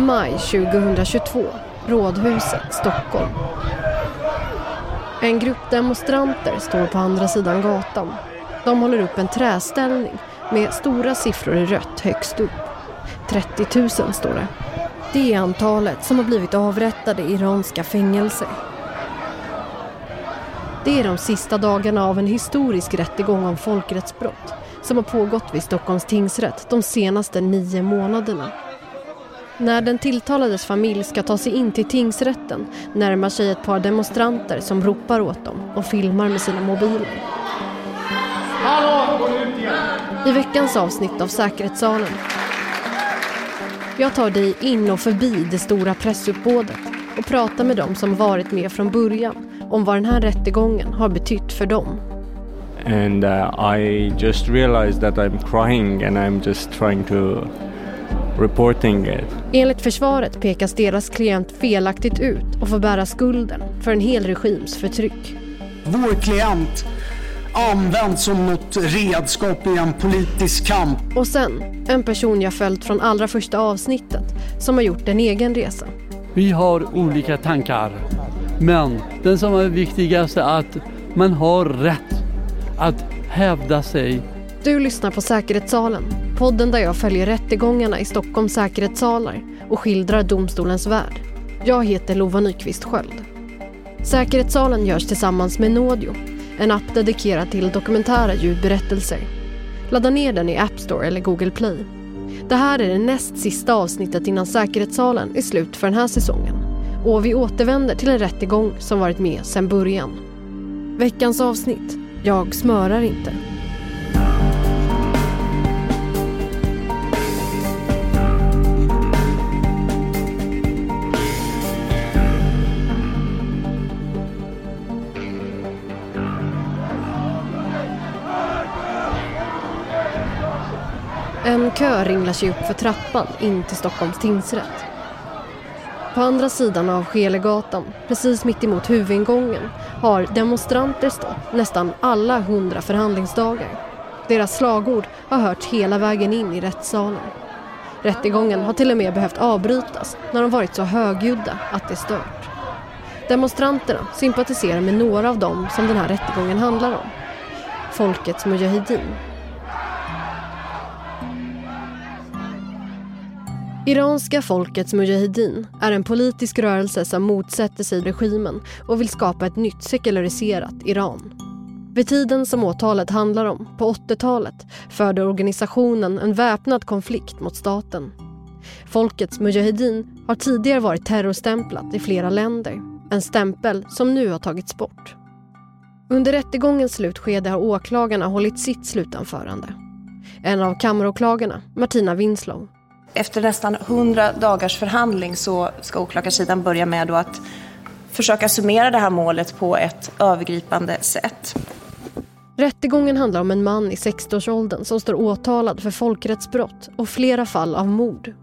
Maj 2022, Rådhuset, Stockholm. En grupp demonstranter står på andra sidan gatan. De håller upp en träställning med stora siffror i rött högst upp. 30 000 står det. Det är antalet som har blivit avrättade i iranska fängelser. Det är de sista dagarna av en historisk rättegång om folkrättsbrott som har pågått vid Stockholms tingsrätt de senaste nio månaderna. När den tilltalades familj ska ta sig in till tingsrätten närmar sig ett par demonstranter som ropar åt dem och filmar med sina mobiler. I veckans avsnitt av Säkerhetssalen jag tar dig in och förbi det stora pressuppbådet och pratar med dem som varit med från början om vad den här rättegången har betytt för dem. And uh, I just realized that I'm crying and I'm just trying to reporting it. Enligt försvaret pekas deras klient felaktigt ut och får bära skulden för en hel regims förtryck. Vår klient används som något redskap i en politisk kamp. Och sen, en person jag följt från allra första avsnittet som har gjort en egen resa. Vi har olika tankar, men den som är viktigast är att man har rätt att hävda sig. Du lyssnar på Säkerhetssalen, podden där jag följer rättegångarna i Stockholms säkerhetssalar och skildrar domstolens värld. Jag heter Lova Nyqvist Sköld. Säkerhetssalen görs tillsammans med Nodio, en app dedikerad till dokumentära ljudberättelser. Ladda ner den i App Store eller Google Play. Det här är det näst sista avsnittet innan Säkerhetssalen är slut för den här säsongen. Och vi återvänder till en rättegång som varit med sedan början. Veckans avsnitt, Jag smörar inte. En kö ringlar sig upp för trappan in till Stockholms tingsrätt. På andra sidan av Skelegatan, precis mitt emot huvudingången, har demonstranter stått nästan alla hundra förhandlingsdagar. Deras slagord har hörts hela vägen in i rättssalen. Rättegången har till och med behövt avbrytas när de varit så högljudda att det stört. Demonstranterna sympatiserar med några av dem som den här rättegången handlar om. Folkets Mujahedin Iranska folkets Mujahedin är en politisk rörelse som motsätter sig regimen och vill skapa ett nytt sekulariserat Iran. Vid tiden som åtalet handlar om, på 80-talet, förde organisationen en väpnad konflikt mot staten. Folkets Mujahedin har tidigare varit terrorstämplat i flera länder. En stämpel som nu har tagits bort. Under rättegångens slutskede har åklagarna hållit sitt slutanförande. En av kammaråklagarna, Martina Winslow, efter nästan 100 dagars förhandling så ska åklagarsidan börja med att försöka summera det här målet på ett övergripande sätt. Rättegången handlar om en man i 60-årsåldern som står åtalad för folkrättsbrott och flera fall av mord.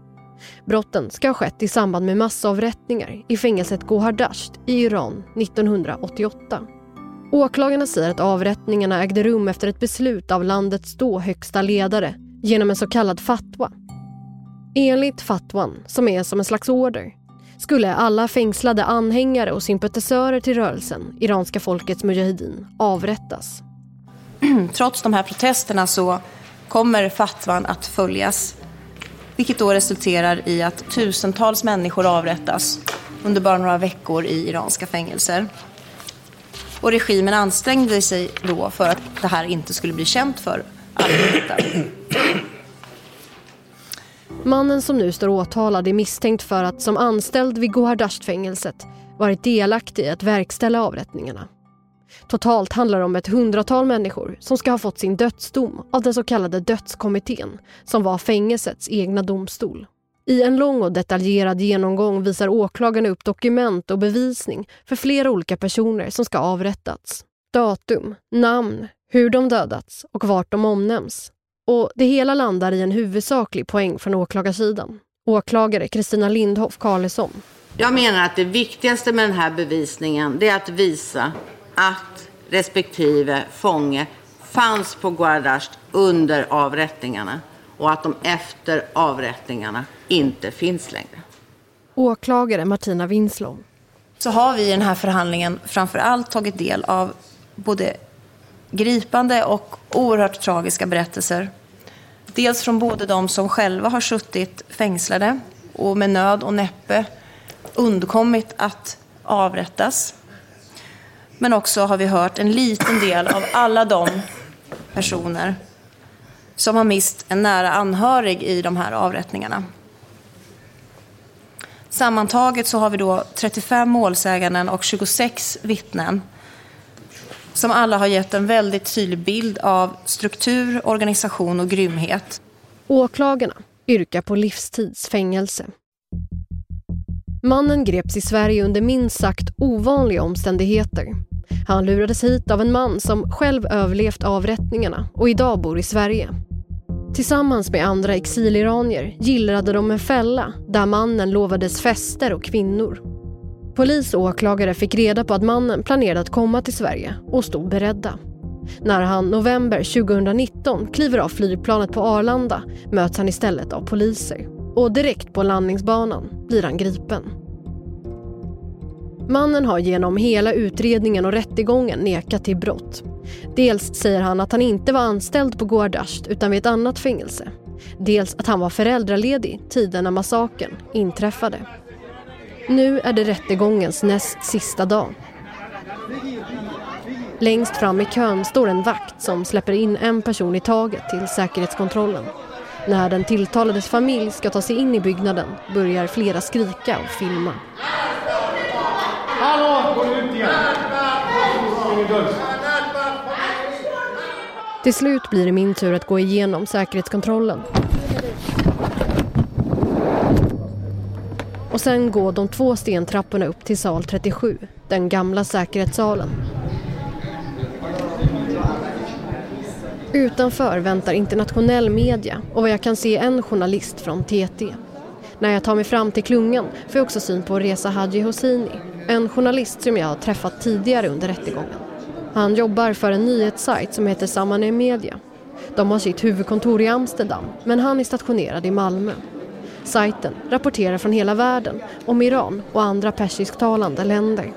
Brotten ska ha skett i samband med massavrättningar i fängelset Gohardasht i Iran 1988. Åklagarna säger att avrättningarna ägde rum efter ett beslut av landets då högsta ledare genom en så kallad fatwa Enligt fatwan, som är som en slags order, skulle alla fängslade anhängare och sympatisörer till rörelsen, iranska folkets mujahedin, avrättas. Trots de här protesterna så kommer fatwan att följas. Vilket då resulterar i att tusentals människor avrättas under bara några veckor i iranska fängelser. Och regimen ansträngde sig då för att det här inte skulle bli känt för allmänheten. Mannen som nu står åtalad är misstänkt för att som anställd vid Gohardasht-fängelset varit delaktig i att verkställa avrättningarna. Totalt handlar det om ett hundratal människor som ska ha fått sin dödsdom av den så kallade dödskommittén som var fängelsets egna domstol. I en lång och detaljerad genomgång visar åklagarna upp dokument och bevisning för flera olika personer som ska avrättats. Datum, namn, hur de dödats och vart de omnämns. Och det hela landar i en huvudsaklig poäng från åklagarsidan. Åklagare Kristina Lindhoff Karlsson. Jag menar att det viktigaste med den här bevisningen är att visa att respektive fånge fanns på Guardasht under avrättningarna och att de efter avrättningarna inte finns längre. Åklagare Martina Winslow. Så har vi i den här förhandlingen framför allt tagit del av både gripande och oerhört tragiska berättelser. Dels från både de som själva har suttit fängslade och med nöd och näppe undkommit att avrättas. Men också har vi hört en liten del av alla de personer som har mist en nära anhörig i de här avrättningarna. Sammantaget så har vi då 35 målsäganden och 26 vittnen som alla har gett en väldigt tydlig bild av struktur, organisation och grymhet. Åklagarna yrkar på livstidsfängelse. Mannen greps i Sverige under minst sagt ovanliga omständigheter. Han lurades hit av en man som själv överlevt avrättningarna och idag bor i Sverige. Tillsammans med andra exiliranier gillrade de en fälla där mannen lovades fester och kvinnor. Polis och åklagare fick reda på att mannen planerade att komma till Sverige och stod beredda. När han november 2019 kliver av flygplanet på Arlanda möts han istället av poliser. Och direkt på landningsbanan blir han gripen. Mannen har genom hela utredningen och rättegången nekat till brott. Dels säger han att han inte var anställd på Goardasht utan vid ett annat fängelse. Dels att han var föräldraledig tiden när massakern inträffade. Nu är det rättegångens näst sista dag. Längst fram i kön står en vakt som släpper in en person i taget till säkerhetskontrollen. När den tilltalades familj ska ta sig in i byggnaden börjar flera skrika och filma. Hallå, gå ut igen! Till slut blir det min tur att gå igenom säkerhetskontrollen. Och sen gå de två stentrapporna upp till sal 37, den gamla säkerhetssalen. Utanför väntar internationell media och vad jag kan se en journalist från TT. När jag tar mig fram till klungan får jag också syn på Reza Haji Hosseini, en journalist som jag har träffat tidigare under rättegången. Han jobbar för en nyhetssajt som heter Samane Media. De har sitt huvudkontor i Amsterdam, men han är stationerad i Malmö. Sajten rapporterar från hela världen om Iran och andra persisktalande länder.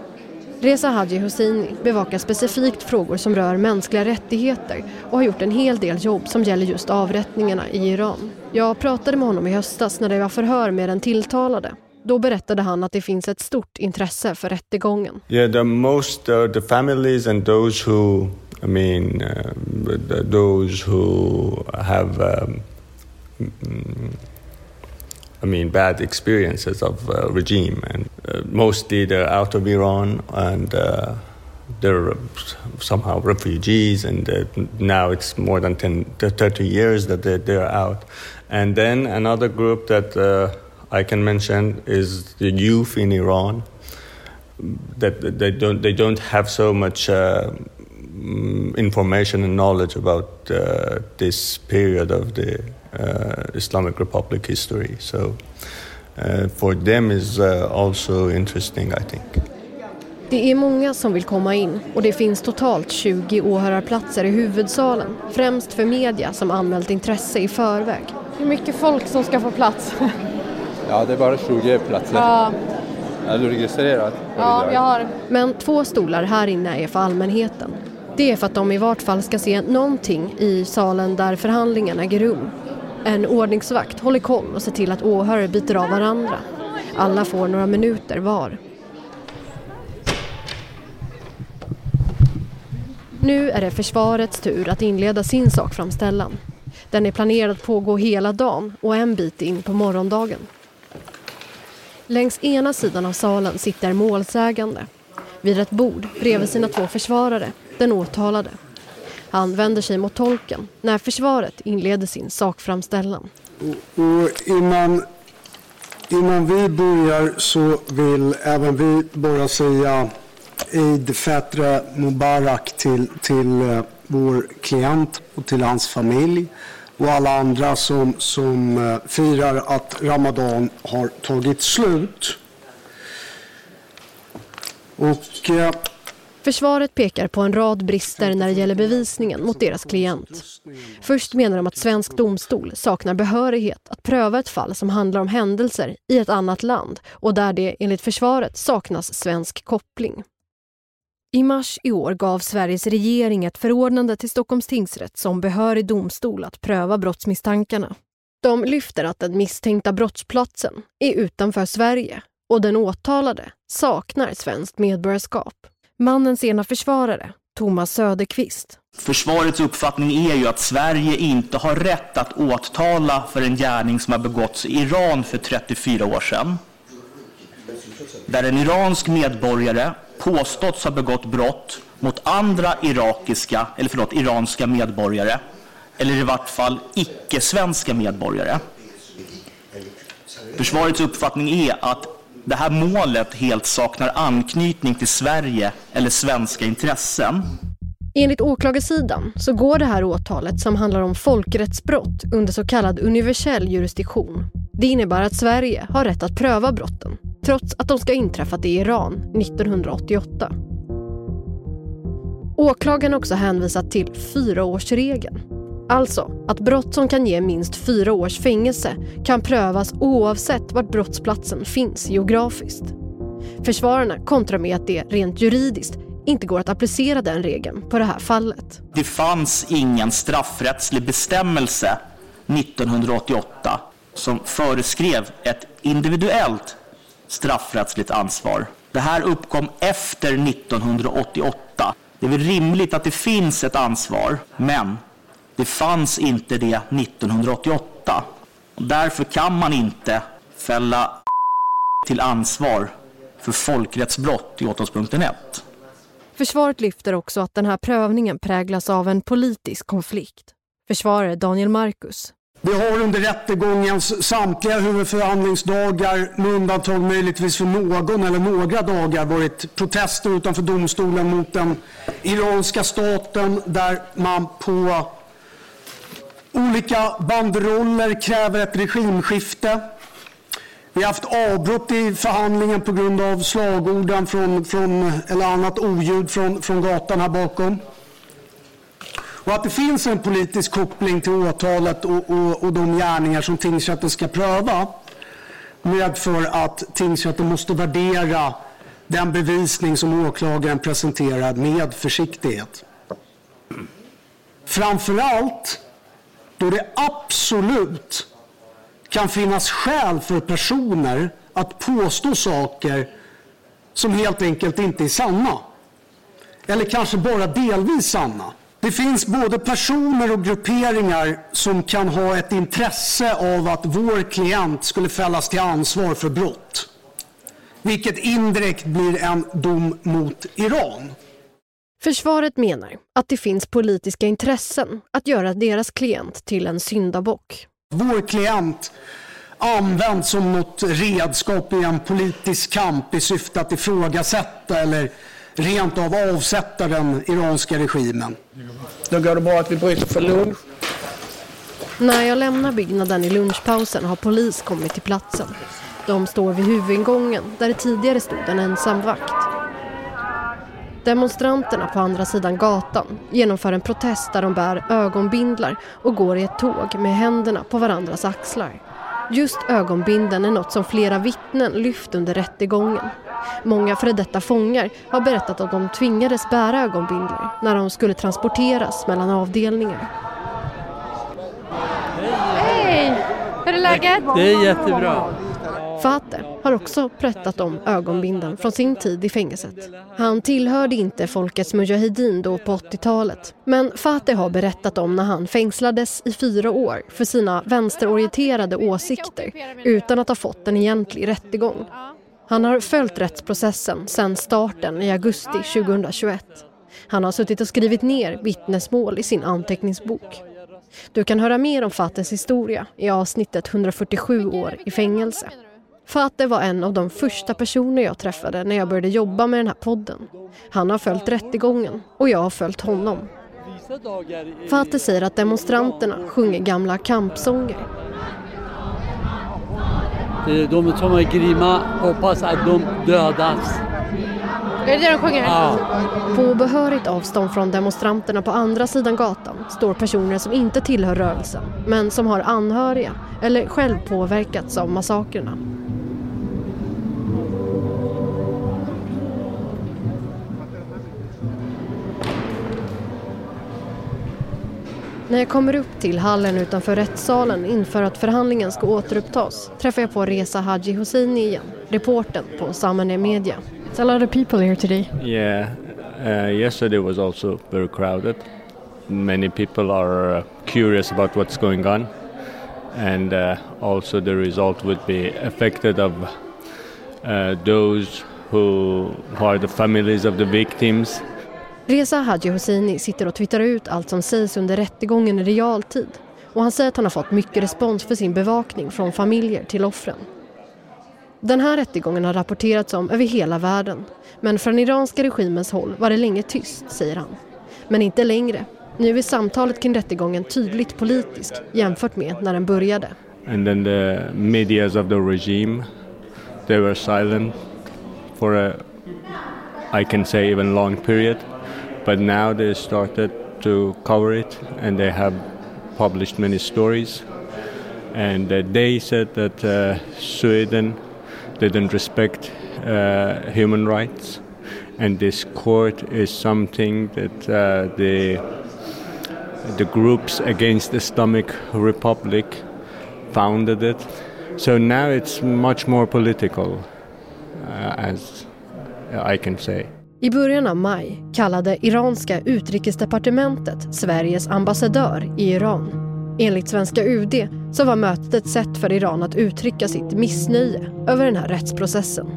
Reza Haji Hosseini bevakar specifikt frågor som rör mänskliga rättigheter och har gjort en hel del jobb som gäller just avrättningarna i Iran. Jag pratade med honom i höstas när det var förhör med den tilltalade. Då berättade han att det finns ett stort intresse för rättegången. Yeah, the most uh, the families and those who I mean uh, those who have um, I mean, bad experiences of uh, regime, and uh, mostly they're out of Iran and uh, they're somehow refugees, and uh, now it's more than 10, 30 years that they're, they're out. And then another group that uh, I can mention is the youth in Iran. That they don't they don't have so much uh, information and knowledge about this period of the uh, Islamic Republic history. So uh, for them is uh, also interesting I think. Det är många som vill komma in och det finns totalt 20 åhörarplatser i huvudsalen. Främst för media som anmält intresse i förväg. Hur mycket folk som ska få plats? ja, det är bara 20 platser. Ja. Är du registrerad? Ja, jag har. Men två stolar här inne är för allmänheten. Det är för att de i vart fall ska se någonting i salen där förhandlingarna äger rum. En ordningsvakt håller koll och ser till att åhörare byter av varandra. Alla får några minuter var. Nu är det försvarets tur att inleda sin sakframställan. Den är planerad att pågå hela dagen och en bit in på morgondagen. Längs ena sidan av salen sitter målsägande. Vid ett bord bredvid sina två försvarare, den åtalade. Han vänder sig mot tolken när försvaret inleder sin sakframställan. Och innan, innan vi börjar så vill även vi bara säga Eid Fetre Mubarak till, till eh, vår klient och till hans familj och alla andra som, som eh, firar att Ramadan har tagit slut. Och eh, Försvaret pekar på en rad brister när det gäller bevisningen mot deras klient. Först menar de att svensk domstol saknar behörighet att pröva ett fall som handlar om händelser i ett annat land och där det enligt försvaret saknas svensk koppling. I mars i år gav Sveriges regering ett förordnande till Stockholms tingsrätt som behörig domstol att pröva brottsmisstankarna. De lyfter att den misstänkta brottsplatsen är utanför Sverige och den åtalade saknar svenskt medborgarskap. Mannens ena försvarare, Thomas Söderqvist. Försvarets uppfattning är ju att Sverige inte har rätt att åtala för en gärning som har begåtts i Iran för 34 år sedan. Där en iransk medborgare påståtts ha begått brott mot andra irakiska, eller förlåt, iranska medborgare eller i vart fall icke-svenska medborgare. Försvarets uppfattning är att det här målet helt saknar anknytning till Sverige eller svenska intressen. Enligt åklagarsidan så går det här åtalet som handlar om folkrättsbrott under så kallad universell jurisdiktion. Det innebär att Sverige har rätt att pröva brotten trots att de ska ha inträffat i Iran 1988. Åklagaren har också hänvisat till fyraårsregeln. Alltså att brott som kan ge minst fyra års fängelse kan prövas oavsett vart brottsplatsen finns geografiskt. Försvararna kontrar med att det rent juridiskt inte går att applicera den regeln på det här fallet. Det fanns ingen straffrättslig bestämmelse 1988 som föreskrev ett individuellt straffrättsligt ansvar. Det här uppkom efter 1988. Det är väl rimligt att det finns ett ansvar, men det fanns inte det 1988. Och därför kan man inte fälla till ansvar för folkrättsbrott i åtalspunkten 1. Försvaret lyfter också att den här prövningen präglas av en politisk konflikt. Försvarare Daniel Marcus. Det har under rättegångens samtliga huvudförhandlingsdagar med undantag möjligtvis för någon eller några dagar varit protester utanför domstolen mot den iranska staten där man på olika banderoller kräver ett regimskifte. Vi har haft avbrott i förhandlingen på grund av slagorden från, från, eller annat oljud från, från gatan här bakom. Och att det finns en politisk koppling till åtalet och, och, och de gärningar som tingsrätten ska pröva medför att tingsrätten måste värdera den bevisning som åklagaren presenterar med försiktighet. Framförallt då det absolut kan finnas skäl för personer att påstå saker som helt enkelt inte är sanna. Eller kanske bara delvis sanna. Det finns både personer och grupperingar som kan ha ett intresse av att vår klient skulle fällas till ansvar för brott. Vilket indirekt blir en dom mot Iran. Försvaret menar att det finns politiska intressen att göra deras klient till en syndabock. Vår klient används som något redskap i en politisk kamp i syfte att ifrågasätta eller rent av avsätta den iranska regimen. Då går det bra att vi bryter för lunch. När jag lämnar byggnaden i lunchpausen har polis kommit till platsen. De står vid huvudingången där det tidigare stod en ensam vakt. Demonstranterna på andra sidan gatan genomför en protest där de bär ögonbindlar och går i ett tåg med händerna på varandras axlar. Just ögonbinden är något som flera vittnen lyft under rättegången. Många före detta fångar har berättat att de tvingades bära ögonbindlar när de skulle transporteras mellan avdelningar. Hej! Hur är läget? Det är jättebra. Fateh har också berättat om ögonbindeln från sin tid i fängelset. Han tillhörde inte folkets mujahedin då på 80-talet. Men Fateh har berättat om när han fängslades i fyra år för sina vänsterorienterade åsikter utan att ha fått en egentlig rättegång. Han har följt rättsprocessen sedan starten i augusti 2021. Han har suttit och skrivit ner vittnesmål i sin anteckningsbok. Du kan höra mer om Fates historia i avsnittet 147 år i fängelse. Fateh var en av de första personer jag träffade när jag började jobba med den här podden. Han har följt rättegången och jag har följt honom. Fateh säger att demonstranterna sjunger gamla kampsånger. De som är grymma hoppas att de dödas. Är det det de sjunger? Ja. På behörigt avstånd från demonstranterna på andra sidan gatan står personer som inte tillhör rörelsen men som har anhöriga eller själv påverkats av massakrerna. När jag kommer upp till hallen utanför rättssalen inför att förhandlingen ska återupptas träffar jag på Reza Haji Hosseini igen, reporten på Samane Media. It's a lot of people here today. Yeah, uh, yesterday was also very crowded. Many people are uh, curious about what's going on, and uh, also the result would be affected of uh, those who, who are the families of the victims. Reza Haji Hosseini sitter och twittrar ut allt som sägs under rättegången i realtid. Och han säger att han har fått mycket respons för sin bevakning från familjer till offren. Den här rättegången har rapporterats om över hela världen. Men från iranska regimens håll var det länge tyst, säger han. Men inte längre. Nu är samtalet kring rättegången tydligt politiskt jämfört med när den började. And then the medias of the regime, they were silent for a, I can say, even long period. But now they started to cover it and they have published many stories. And uh, they said that uh, Sweden didn't respect uh, human rights. And this court is something that uh, the, the groups against the Islamic Republic founded it. So now it's much more political, uh, as I can say. I början av maj kallade iranska utrikesdepartementet Sveriges ambassadör i Iran. Enligt svenska UD så var mötet ett sätt för Iran att uttrycka sitt missnöje över den här rättsprocessen.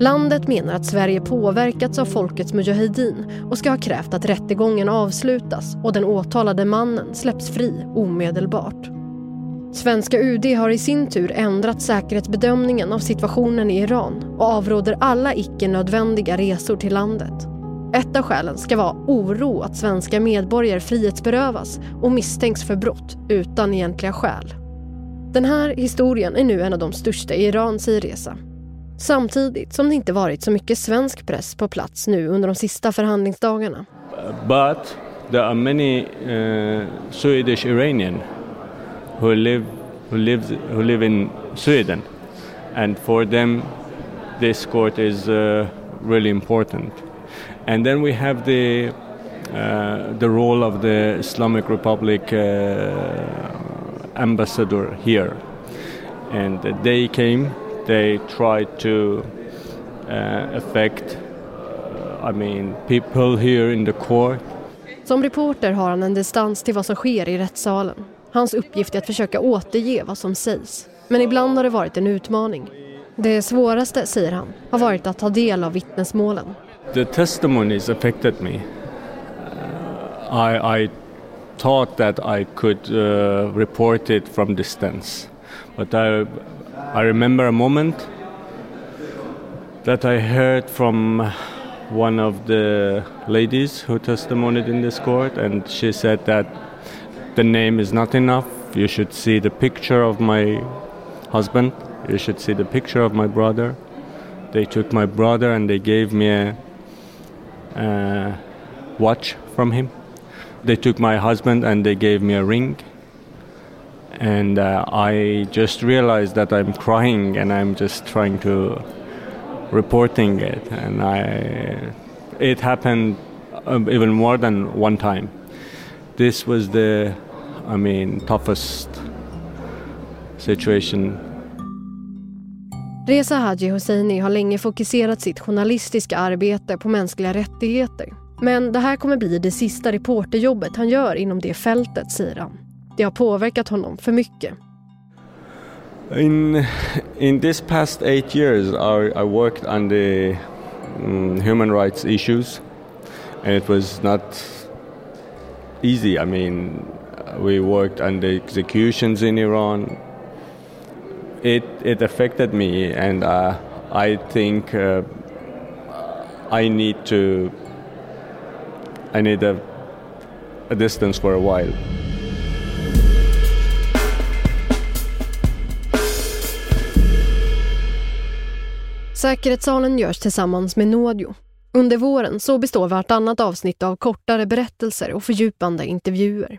Landet menar att Sverige påverkats av folkets mujahedin och ska ha krävt att rättegången avslutas och den åtalade mannen släpps fri omedelbart. Svenska UD har i sin tur ändrat säkerhetsbedömningen av situationen i Iran och avråder alla icke-nödvändiga resor till landet. Ett av skälen ska vara oro att svenska medborgare frihetsberövas och misstänks för brott utan egentliga skäl. Den här historien är nu en av de största i Iran, säger Reza. Samtidigt som det inte varit så mycket svensk press på plats nu under de sista förhandlingsdagarna. But there are many uh, Swedish Iranian who live who lives who live in Sweden, and for them, this court is uh, really important. And then we have the uh, the role of the Islamic Republic uh, ambassador here, and they came. They tried to uh, affect, uh, I mean, people here in the court. Som reporter har han en distans till vad som sker i rättssalen. Hans uppgift är att försöka återge vad som sägs. Men ibland har det varit en utmaning. Det svåraste, säger han, har varit att ta del av vittnesmålen. The testimonies affected me. Uh, I, I thought that I could uh, report it from distance, but I, I remember a moment that I heard from one of the ladies who testified in this court, and she said that the name is not enough. You should see the picture of my husband. You should see the picture of my brother. They took my brother and they gave me a, uh, watch from him. They took my husband and they gave me a ring. And uh, I just realized that I'm crying and I'm just trying to reporting it. And I, it happened um, even more than one time. This was the, I mean, toughest situation. Reza Haji Hosseini har länge fokuserat sitt journalistiska arbete på mänskliga rättigheter. Men det här kommer bli det sista reporterjobbet han gör inom det fältet, säger han. Det har påverkat honom för mycket. In in this past eight years, I, I worked on the um, human rights issues, and it was not easy. I mean, we worked on the executions in Iran. It it affected me, and uh, I think uh, I need to. I need a, a distance for a while. Säkerhetssalen görs tillsammans med Nådio. Under våren så består vartannat avsnitt av kortare berättelser och fördjupande intervjuer.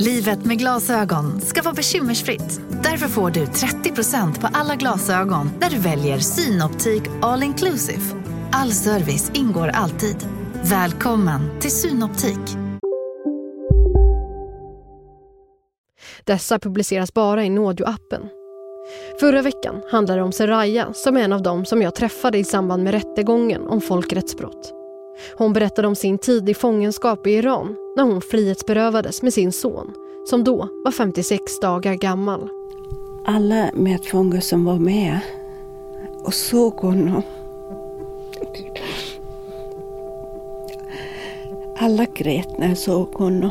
Livet med glasögon ska vara bekymmersfritt. Därför får du 30% på alla glasögon när du väljer Synoptik All Inclusive. All service ingår alltid. Välkommen till Synoptik. Dessa publiceras bara i Nådio-appen. Förra veckan handlade det om Seraya som är en av dem som jag träffade i samband med rättegången om folkrättsbrott. Hon berättade om sin tid i fångenskap i Iran när hon frihetsberövades med sin son som då var 56 dagar gammal. Alla medfångar som var med och såg honom. Alla grät när jag såg honom.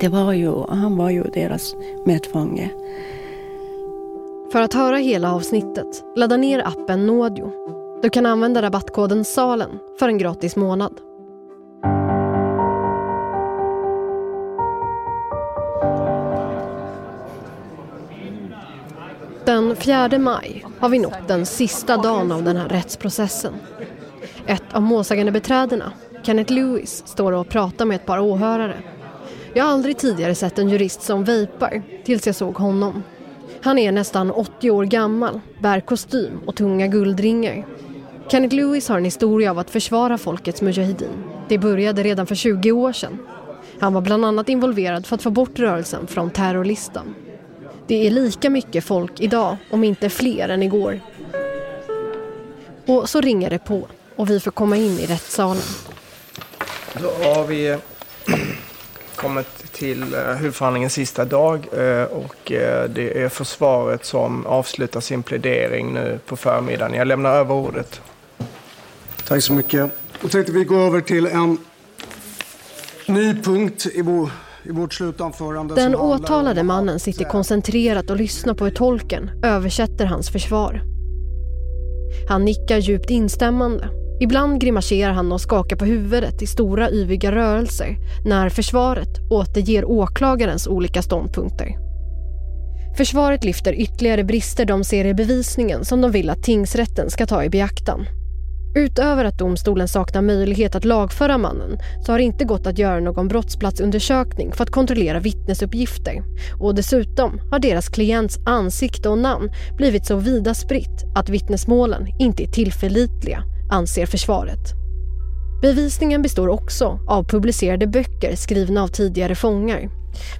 Det var ju, han var ju deras medfånge. För att höra hela avsnittet, ladda ner appen Nådio. Du kan använda rabattkoden SALEN för en gratis månad. Den 4 maj har vi nått den sista dagen av den här rättsprocessen. Ett av målsägandebiträdena, Kenneth Lewis, står och pratar med ett par åhörare. Jag har aldrig tidigare sett en jurist som vejpar tills jag såg honom. Han är nästan 80 år gammal, bär kostym och tunga guldringar. Kenneth Lewis har en historia av att försvara folkets mujahedin. Det började redan för 20 år sedan. Han var bland annat involverad för att få bort rörelsen från terrorlistan. Det är lika mycket folk idag, om inte fler än igår. Och så ringer det på och vi får komma in i rättssalen. Då har vi eh, kommit till eh, huvudförhandlingens sista dag eh, och det är försvaret som avslutar sin plädering nu på förmiddagen. Jag lämnar över ordet. Tack så mycket. Då tänkte vi gå över till en ny punkt i, vår, i vårt slutanförande. Den åtalade mannen sitter koncentrerat och lyssnar på hur tolken översätter hans försvar. Han nickar djupt instämmande. Ibland grimaserar han och skakar på huvudet i stora yviga rörelser när försvaret återger åklagarens olika ståndpunkter. Försvaret lyfter ytterligare brister de ser i bevisningen som de vill att tingsrätten ska ta i beaktan. Utöver att domstolen saknar möjlighet att lagföra mannen så har det inte gått att göra någon brottsplatsundersökning för att kontrollera vittnesuppgifter. Och dessutom har deras klients ansikte och namn blivit så vida spritt att vittnesmålen inte är tillförlitliga, anser försvaret. Bevisningen består också av publicerade böcker skrivna av tidigare fångar.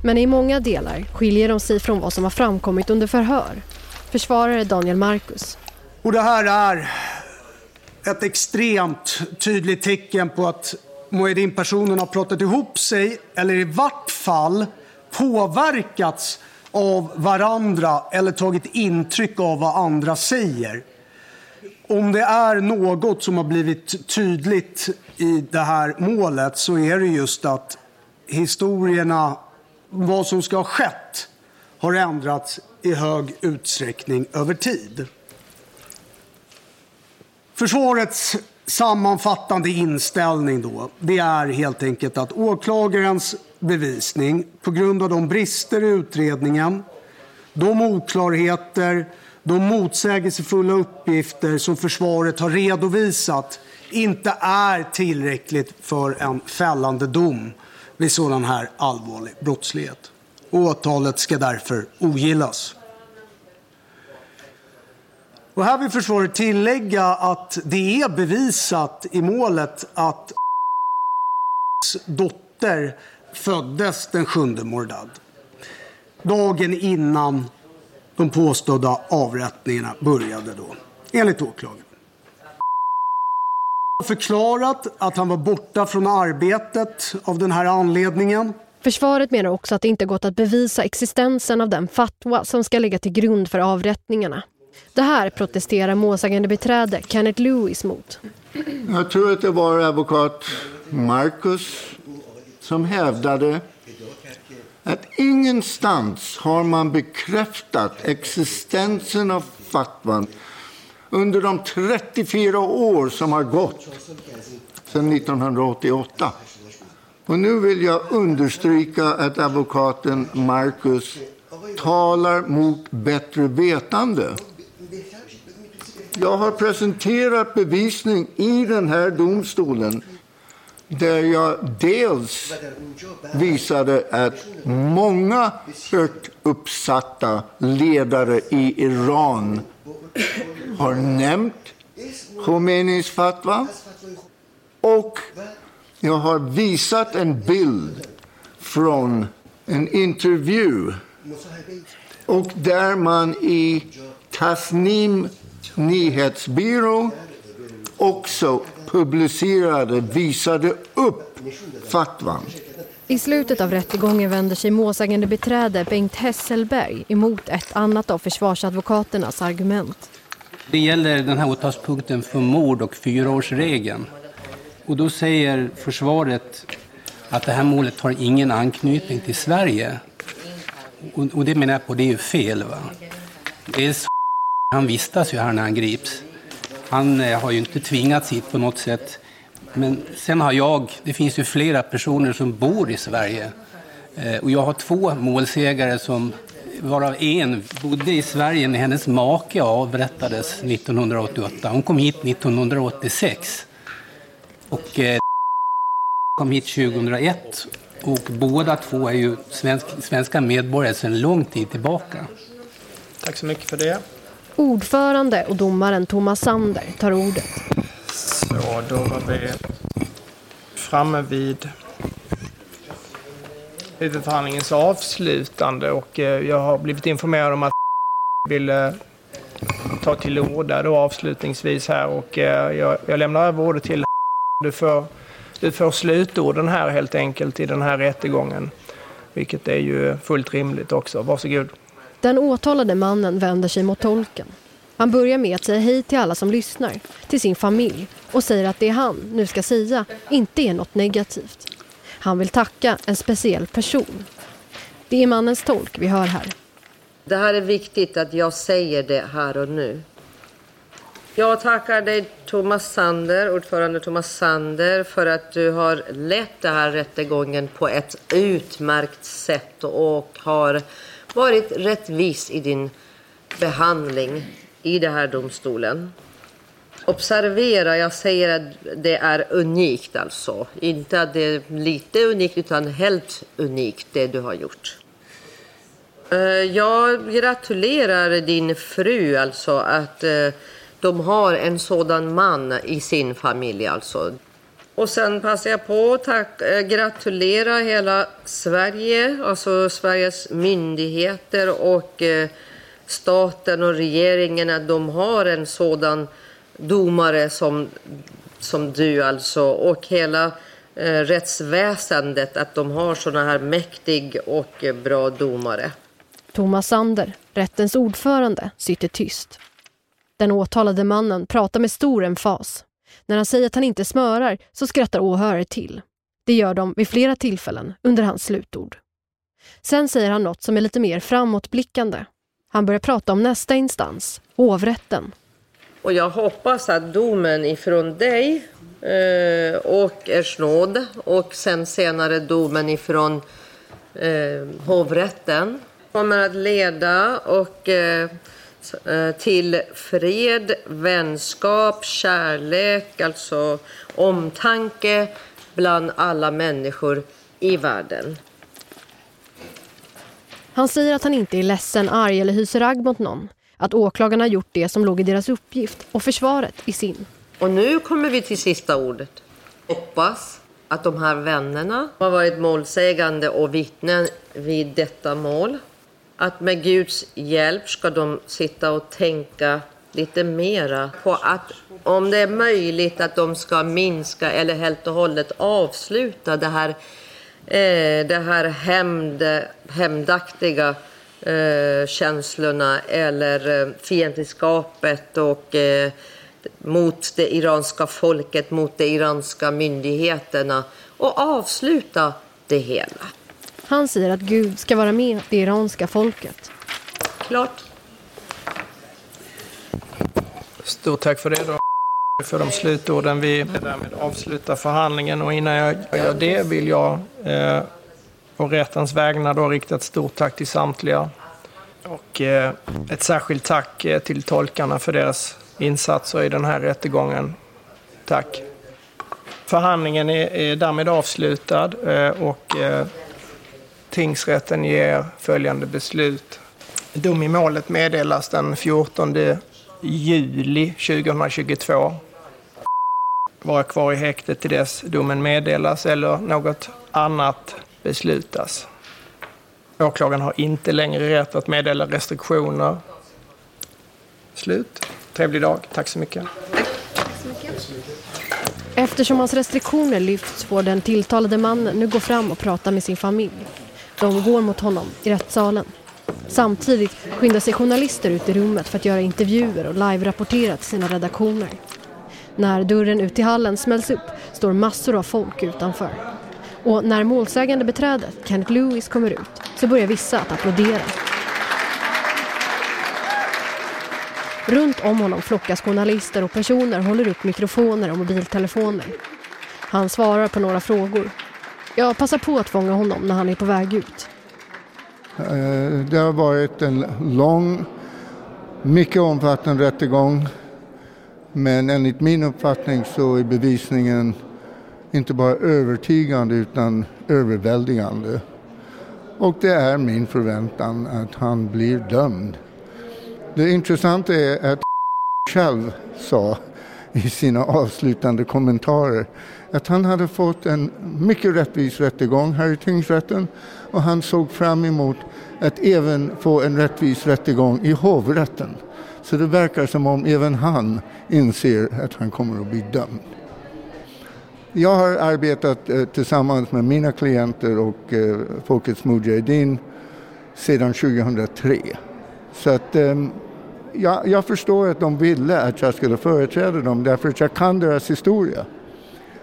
Men i många delar skiljer de sig från vad som har framkommit under förhör. Försvarare Daniel Marcus. Och det här är ett extremt tydligt tecken på att Muhedin-personen har pratat ihop sig eller i vart fall påverkats av varandra eller tagit intryck av vad andra säger. Om det är något som har blivit tydligt i det här målet så är det just att historierna, vad som ska ha skett, har ändrats i hög utsträckning över tid. Försvarets sammanfattande inställning då, det är helt enkelt att åklagarens bevisning på grund av de brister i utredningen, de oklarheter, de motsägelsefulla uppgifter som försvaret har redovisat inte är tillräckligt för en fällande dom vid sådan här allvarlig brottslighet. Åtalet ska därför ogillas. Och här vill försvaret tillägga att det är bevisat i målet att dotter föddes den 7 Mordad. Dagen innan de påstådda avrättningarna började då, enligt åklagaren. förklarat att han var borta från arbetet av den här anledningen. Försvaret menar också att det inte gått att bevisa existensen av den fatwa som ska ligga till grund för avrättningarna. Det här protesterar målsägande beträde Kenneth Lewis mot. Jag tror att det var advokat Marcus som hävdade att ingenstans har man bekräftat existensen av fatwan under de 34 år som har gått sedan 1988. Och nu vill jag understryka att advokaten Marcus talar mot bättre vetande. Jag har presenterat bevisning i den här domstolen där jag dels visade att många högt uppsatta ledare i Iran har nämnt Khomeinis fatwa och jag har visat en bild från en intervju och där man i Tasnim nyhetsbyrå också publicerade, visade upp fatwan. I slutet av rättegången vänder sig målsägande beträde Bengt Hesselberg emot ett annat av försvarsadvokaternas argument. Det gäller den här åtalspunkten för mord och fyraårsregeln. Och då säger försvaret att det här målet har ingen anknytning till Sverige. Och, och det menar jag på, det är ju fel. Va? Dels han vistas ju här när han grips. Han eh, har ju inte tvingats hit på något sätt. Men sen har jag, det finns ju flera personer som bor i Sverige. Eh, och jag har två målsägare som, varav en bodde i Sverige när hennes make avrättades 1988. Hon kom hit 1986. Och eh, kom hit 2001. Och båda två är ju svensk, svenska medborgare sedan lång tid tillbaka. Tack så mycket för det. Ordförande och domaren Thomas Sander tar ordet. Så, då var vi framme vid huvudförhandlingens avslutande och eh, jag har blivit informerad om att ville ta till orda då avslutningsvis här och eh, jag, jag lämnar över ordet till du får, du får slutorden här helt enkelt i den här rättegången. Vilket är ju fullt rimligt också. Varsågod. Den åtalade mannen vänder sig mot tolken. Han börjar med att säga hej till alla som lyssnar, till sin familj och säger att det han nu ska säga inte är något negativt. Han vill tacka en speciell person. Det är mannens tolk vi hör här. Det här är viktigt att jag säger det här och nu. Jag tackar dig Thomas Sander, ordförande Thomas Sander, för att du har lett den här rättegången på ett utmärkt sätt och har varit rättvis i din behandling i den här domstolen. Observera, jag säger att det är unikt alltså. Inte att det är lite unikt utan helt unikt det du har gjort. Eh, jag gratulerar din fru alltså att eh, de har en sådan man i sin familj alltså. Och sen passar jag på att tack, eh, gratulera hela Sverige, alltså Sveriges myndigheter och eh, staten och regeringen att de har en sådan domare som, som du alltså och hela eh, rättsväsendet att de har sådana här mäktig och eh, bra domare. Thomas Sander, rättens ordförande, sitter tyst. Den åtalade mannen pratar med stor emfas. När han säger att han inte smörar så skrattar åhörare till. Det gör de vid flera tillfällen under hans slutord. Sen säger han något som är lite mer framåtblickande. Han börjar prata om nästa instans, hovrätten. Och jag hoppas att domen ifrån dig eh, och Ers nåd och sen senare domen ifrån eh, hovrätten kommer att leda och, eh, eh, till fred, vänskap, kärlek, alltså omtanke bland alla människor i världen. Han säger att han inte är ledsen, arg eller hyser agg mot någon. Att åklagarna gjort det som låg i deras uppgift och försvaret i sin. Och nu kommer vi till sista ordet. Hoppas att de här vännerna har varit målsägande och vittnen vid detta mål. Att med Guds hjälp ska de sitta och tänka lite mera på att om det är möjligt att de ska minska eller helt och hållet avsluta det här, eh, det här hämnd, hämndaktiga eh, känslorna eller eh, fiendskapet och eh, mot det iranska folket, mot de iranska myndigheterna och avsluta det hela. Han säger att Gud ska vara med det iranska folket. Klart. Stort tack för det då för de slutorden. Vi därmed avslutar förhandlingen och innan jag gör det vill jag eh, på rättens vägnar då rikta ett stort tack till samtliga. Och eh, ett särskilt tack eh, till tolkarna för deras insatser i den här rättegången. Tack. Förhandlingen är, är därmed avslutad eh, och eh, tingsrätten ger följande beslut. Dom i målet meddelas den 14 juli 2022. Vara kvar i häktet till dess domen meddelas eller något annat beslutas. Åklagaren har inte längre rätt att meddela restriktioner. Slut. Trevlig dag. Tack så mycket. Eftersom hans restriktioner lyfts får den tilltalade mannen nu gå fram och prata med sin familj. De går mot honom i rättssalen. Samtidigt skyndar sig journalister ut i rummet för att göra intervjuer och live-rapportera till sina redaktioner. När dörren ut till hallen smälls upp står massor av folk utanför. Och när målsägande beträdet, Kenneth Lewis, kommer ut så börjar vissa att applådera. Runt om honom flockas journalister och personer håller upp mikrofoner och mobiltelefoner. Han svarar på några frågor. Jag passar på att fånga honom när han är på väg ut. Eh, det har varit en lång, mycket omfattande rättegång. Men enligt min uppfattning så är bevisningen inte bara övertygande utan överväldigande. Och det är min förväntan att han blir dömd. Det intressanta är att själv sa i sina avslutande kommentarer att han hade fått en mycket rättvis rättegång här i tingsrätten och han såg fram emot att även få en rättvis rättegång i hovrätten. Så det verkar som om även han inser att han kommer att bli dömd. Jag har arbetat eh, tillsammans med mina klienter och eh, Folkets Mujahedin sedan 2003. Så att eh, jag, jag, förstår att de ville att jag skulle företräda dem därför att jag kan deras historia.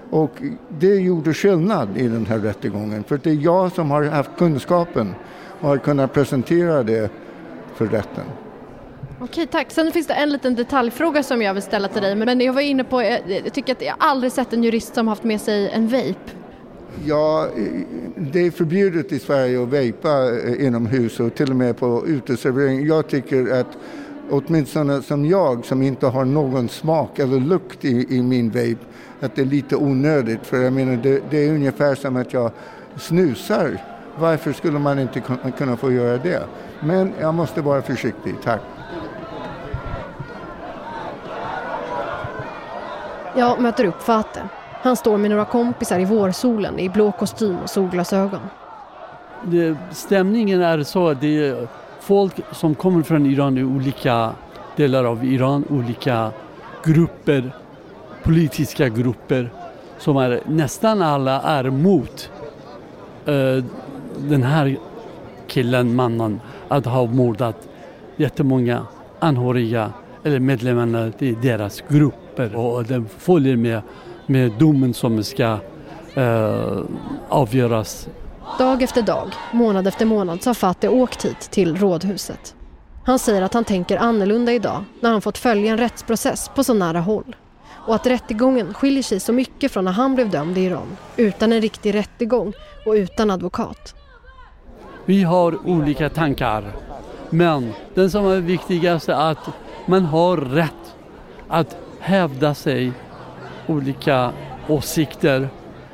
Och det gjorde skillnad i den här rättegången för det är jag som har haft kunskapen och har kunnat presentera det för rätten. Okej, tack. Sen finns det en liten detaljfråga som jag vill ställa till dig. Men jag var inne på, jag tycker att jag aldrig sett en jurist som haft med sig en vape. Ja, det är förbjudet i Sverige att vejpa inomhus och till och med på uteservering. Jag tycker att åtminstone som jag som inte har någon smak eller lukt i, i min vape, att det är lite onödigt. För jag menar, det, det är ungefär som att jag snusar. Varför skulle man inte kunna få göra det? Men jag måste vara försiktig, tack. Jag möter upp Fateh. Han står med några kompisar i vårsolen i blå kostym och solglasögon. Det, stämningen är så att det är folk som kommer från Iran i olika delar av Iran, olika grupper, politiska grupper som är nästan alla är mot eh, den här killen, mannen, att ha mordat jättemånga anhöriga eller medlemmarna i deras grupper. Och den följer med, med domen som ska eh, avgöras Dag efter dag, månad efter månad så har Fatih åkt hit till rådhuset. Han säger att han tänker annorlunda idag när han fått följa en rättsprocess på så nära håll. Och att rättegången skiljer sig så mycket från när han blev dömd i Iran. Utan en riktig rättegång och utan advokat. Vi har olika tankar. Men det som är viktigast är att man har rätt att hävda sig olika åsikter.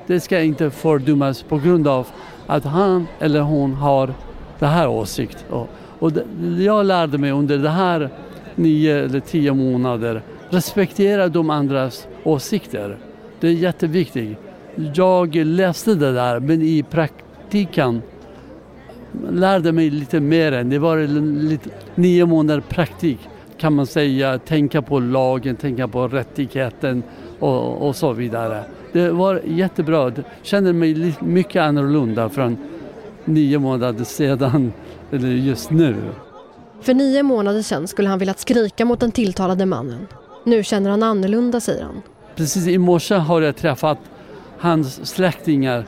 Det ska inte fördömas på grund av att han eller hon har det här åsikt. Och, och det, jag lärde mig under de här nio eller tio månader respektera de andras åsikter. Det är jätteviktigt. Jag läste det där men i praktiken lärde mig lite mer. än Det var lite, nio månader praktik kan man säga. Tänka på lagen, tänka på rättigheten och, och så vidare. Det var jättebra. Jag kände mig mycket annorlunda från nio månader sedan, eller just nu. För nio månader sedan skulle han velat skrika mot den tilltalade mannen. Nu känner han annorlunda, säger han. Precis i morse har jag träffat hans släktingar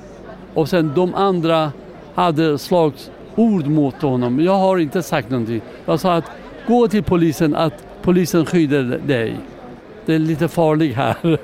och sen de andra hade slagit ord mot honom. Jag har inte sagt någonting. Jag sa att gå till polisen, att polisen skyddar dig. Det är lite farligt här.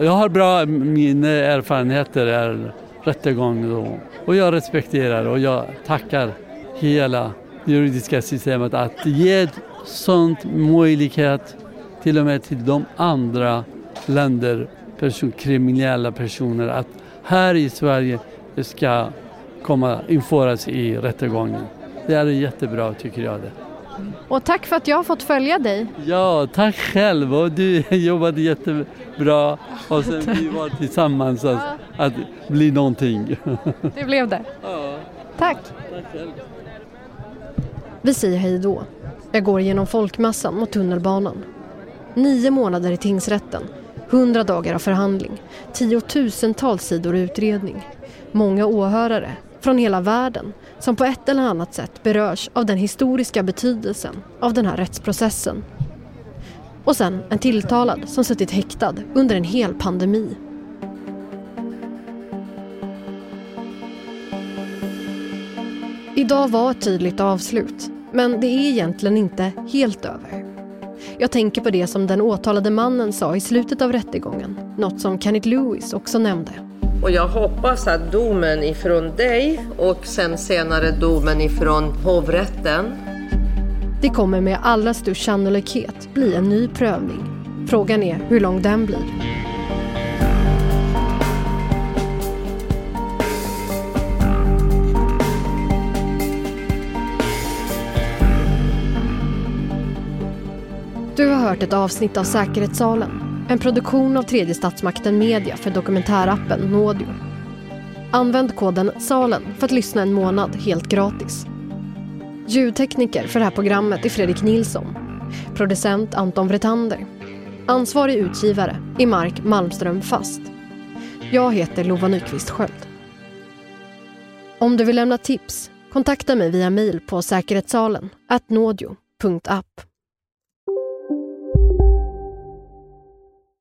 Jag har bra mina erfarenheter är rättegång och jag respekterar och jag tackar hela juridiska systemet att ge sånt möjlighet till och med till de andra länder, person, kriminella personer att här i Sverige ska komma införas i rättegången. Det är jättebra tycker jag. Det. Och tack för att jag har fått följa dig. Ja, tack själv och du jobbade jättebra och sen vi var tillsammans att, att bli någonting. Det blev det. Ja. Tack. Tack själv. Vi säger hej då. Jag går genom folkmassan mot tunnelbanan. Nio månader i tingsrätten, hundra dagar av förhandling, tiotusentals sidor utredning. Många åhörare från hela världen som på ett eller annat sätt berörs av den historiska betydelsen av den här rättsprocessen. Och sen en tilltalad som suttit häktad under en hel pandemi. Idag var ett tydligt avslut, men det är egentligen inte helt över. Jag tänker på det som den åtalade mannen sa i slutet av rättegången, något som Kenneth Lewis också nämnde. Och jag hoppas att domen ifrån dig och sen senare domen ifrån hovrätten. Det kommer med allra störst sannolikhet bli en ny prövning. Frågan är hur lång den blir. Du har hört ett avsnitt av Säkerhetssalen en produktion av tredje statsmakten Media för dokumentärappen Nådio. Använd koden SALEN för att lyssna en månad helt gratis. Ljudtekniker för det här programmet är Fredrik Nilsson. Producent Anton Vretander. Ansvarig utgivare är Mark Malmström Fast. Jag heter Lova Nyqvist Sköld. Om du vill lämna tips, kontakta mig via mail på säkerhetssalen nådio.app.